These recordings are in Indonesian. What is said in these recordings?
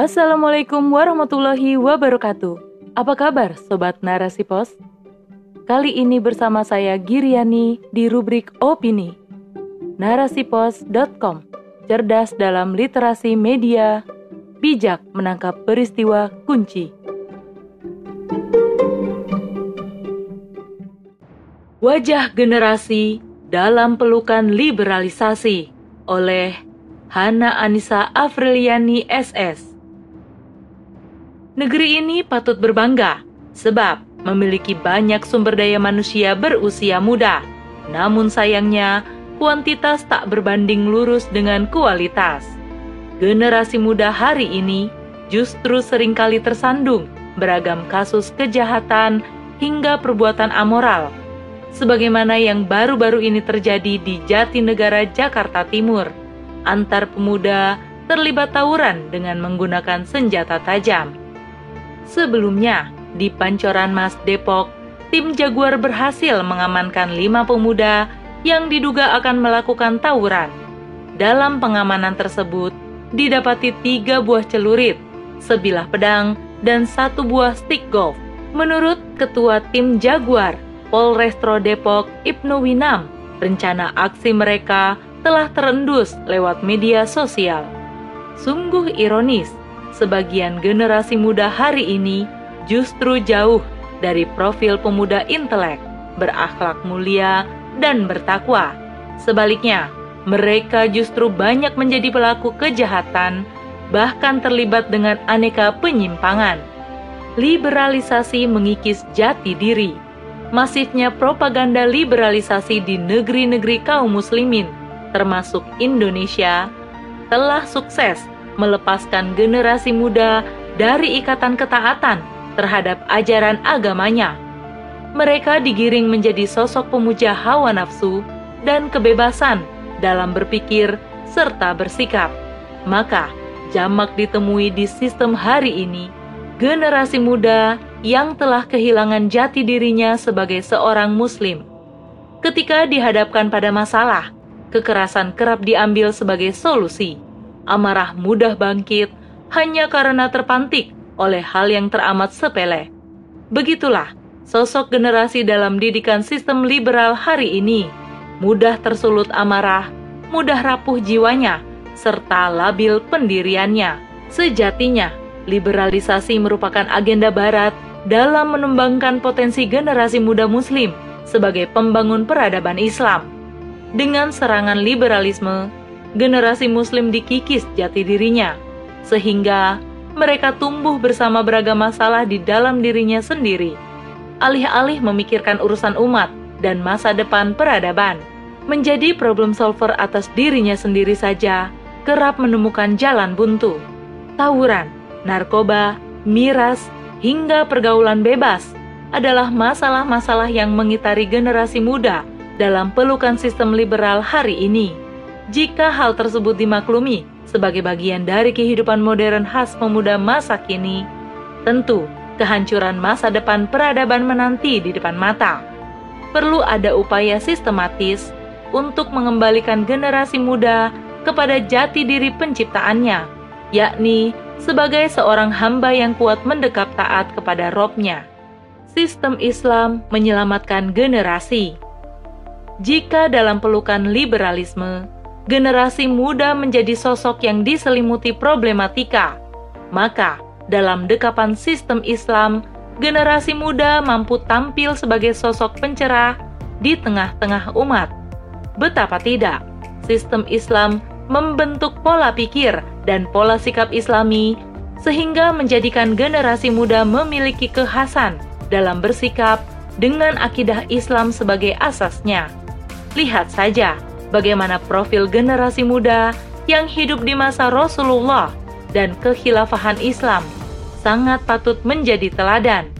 Assalamualaikum warahmatullahi wabarakatuh. Apa kabar Sobat Narasi Pos? Kali ini bersama saya Giriani di rubrik Opini. Narasipos.com Cerdas dalam literasi media, bijak menangkap peristiwa kunci. Wajah generasi dalam pelukan liberalisasi oleh Hana Anissa Afriliani SS Negeri ini patut berbangga sebab memiliki banyak sumber daya manusia berusia muda. Namun sayangnya, kuantitas tak berbanding lurus dengan kualitas. Generasi muda hari ini justru sering kali tersandung beragam kasus kejahatan hingga perbuatan amoral. Sebagaimana yang baru-baru ini terjadi di Jatinegara, Jakarta Timur. Antar pemuda terlibat tawuran dengan menggunakan senjata tajam. Sebelumnya, di Pancoran Mas Depok, tim Jaguar berhasil mengamankan lima pemuda yang diduga akan melakukan tawuran. Dalam pengamanan tersebut, didapati tiga buah celurit, sebilah pedang, dan satu buah stick golf. Menurut Ketua Tim Jaguar, Polrestro Depok, Ibnu Winam, rencana aksi mereka telah terendus lewat media sosial. Sungguh ironis, sebagian generasi muda hari ini justru jauh dari profil pemuda intelek, berakhlak mulia, dan bertakwa. Sebaliknya, mereka justru banyak menjadi pelaku kejahatan, bahkan terlibat dengan aneka penyimpangan. Liberalisasi mengikis jati diri. Masifnya propaganda liberalisasi di negeri-negeri kaum muslimin, termasuk Indonesia, telah sukses melepaskan generasi muda dari ikatan ketaatan terhadap ajaran agamanya. Mereka digiring menjadi sosok pemuja hawa nafsu dan kebebasan dalam berpikir serta bersikap. Maka, jamak ditemui di sistem hari ini generasi muda yang telah kehilangan jati dirinya sebagai seorang Muslim. Ketika dihadapkan pada masalah, kekerasan kerap diambil sebagai solusi amarah mudah bangkit hanya karena terpantik oleh hal yang teramat sepele. Begitulah sosok generasi dalam didikan sistem liberal hari ini. Mudah tersulut amarah, mudah rapuh jiwanya, serta labil pendiriannya. Sejatinya, liberalisasi merupakan agenda barat dalam menumbangkan potensi generasi muda muslim sebagai pembangun peradaban Islam. Dengan serangan liberalisme, generasi Muslim dikikis jati dirinya, sehingga mereka tumbuh bersama beragam masalah di dalam dirinya sendiri. Alih-alih memikirkan urusan umat dan masa depan peradaban, menjadi problem solver atas dirinya sendiri saja, kerap menemukan jalan buntu. Tawuran, narkoba, miras, hingga pergaulan bebas adalah masalah-masalah yang mengitari generasi muda dalam pelukan sistem liberal hari ini. Jika hal tersebut dimaklumi sebagai bagian dari kehidupan modern khas pemuda masa kini, tentu kehancuran masa depan peradaban menanti di depan mata. Perlu ada upaya sistematis untuk mengembalikan generasi muda kepada jati diri penciptaannya, yakni sebagai seorang hamba yang kuat mendekap taat kepada robnya. Sistem Islam menyelamatkan generasi. Jika dalam pelukan liberalisme, generasi muda menjadi sosok yang diselimuti problematika. Maka, dalam dekapan sistem Islam, generasi muda mampu tampil sebagai sosok pencerah di tengah-tengah umat. Betapa tidak, sistem Islam membentuk pola pikir dan pola sikap Islami sehingga menjadikan generasi muda memiliki kekhasan dalam bersikap dengan akidah Islam sebagai asasnya. Lihat saja, bagaimana profil generasi muda yang hidup di masa Rasulullah dan kekhilafahan Islam sangat patut menjadi teladan.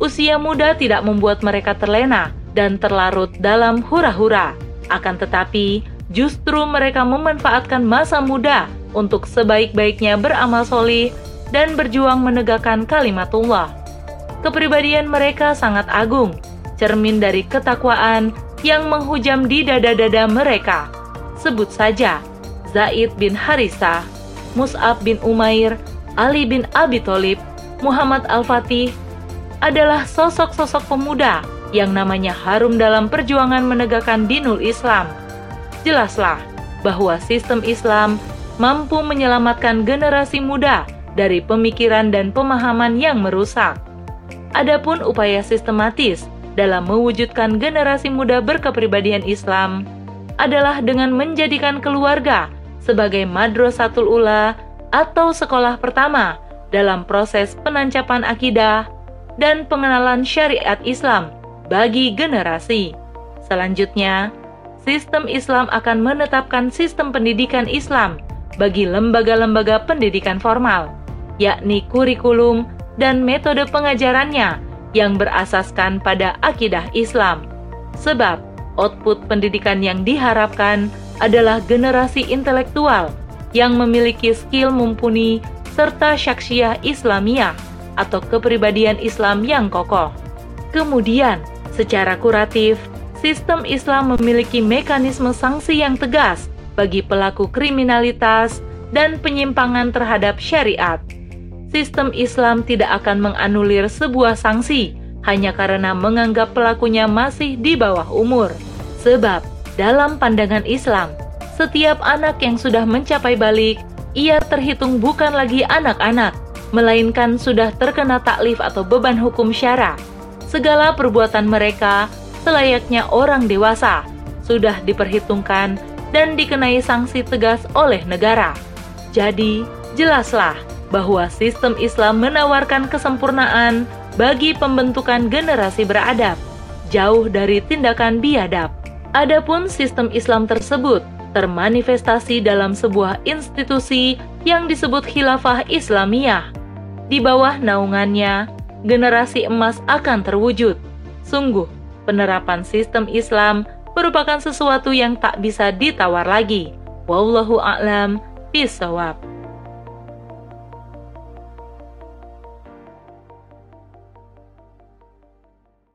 Usia muda tidak membuat mereka terlena dan terlarut dalam hura-hura. Akan tetapi, justru mereka memanfaatkan masa muda untuk sebaik-baiknya beramal solih dan berjuang menegakkan kalimatullah. Kepribadian mereka sangat agung, cermin dari ketakwaan yang menghujam di dada-dada mereka. Sebut saja Zaid bin Harithah, Mus'ab bin Umair, Ali bin Abi Thalib, Muhammad Al-Fatih, adalah sosok-sosok pemuda yang namanya harum dalam perjuangan menegakkan dinul Islam. Jelaslah bahwa sistem Islam mampu menyelamatkan generasi muda dari pemikiran dan pemahaman yang merusak. Adapun upaya sistematis dalam mewujudkan generasi muda berkepribadian Islam adalah dengan menjadikan keluarga sebagai madrasatul ula atau sekolah pertama dalam proses penancapan akidah dan pengenalan syariat Islam bagi generasi. Selanjutnya, sistem Islam akan menetapkan sistem pendidikan Islam bagi lembaga-lembaga pendidikan formal, yakni kurikulum dan metode pengajarannya yang berasaskan pada akidah Islam. Sebab output pendidikan yang diharapkan adalah generasi intelektual yang memiliki skill mumpuni serta syaksiah Islamiyah atau kepribadian Islam yang kokoh. Kemudian, secara kuratif, sistem Islam memiliki mekanisme sanksi yang tegas bagi pelaku kriminalitas dan penyimpangan terhadap syariat. Sistem Islam tidak akan menganulir sebuah sanksi hanya karena menganggap pelakunya masih di bawah umur. Sebab, dalam pandangan Islam, setiap anak yang sudah mencapai balik, ia terhitung bukan lagi anak-anak, melainkan sudah terkena taklif atau beban hukum syara. Segala perbuatan mereka, selayaknya orang dewasa, sudah diperhitungkan dan dikenai sanksi tegas oleh negara. Jadi, jelaslah bahwa sistem Islam menawarkan kesempurnaan bagi pembentukan generasi beradab, jauh dari tindakan biadab. Adapun sistem Islam tersebut termanifestasi dalam sebuah institusi yang disebut Khilafah Islamiyah. Di bawah naungannya, generasi emas akan terwujud. Sungguh, penerapan sistem Islam merupakan sesuatu yang tak bisa ditawar lagi. Wallahu a'lam bishawab.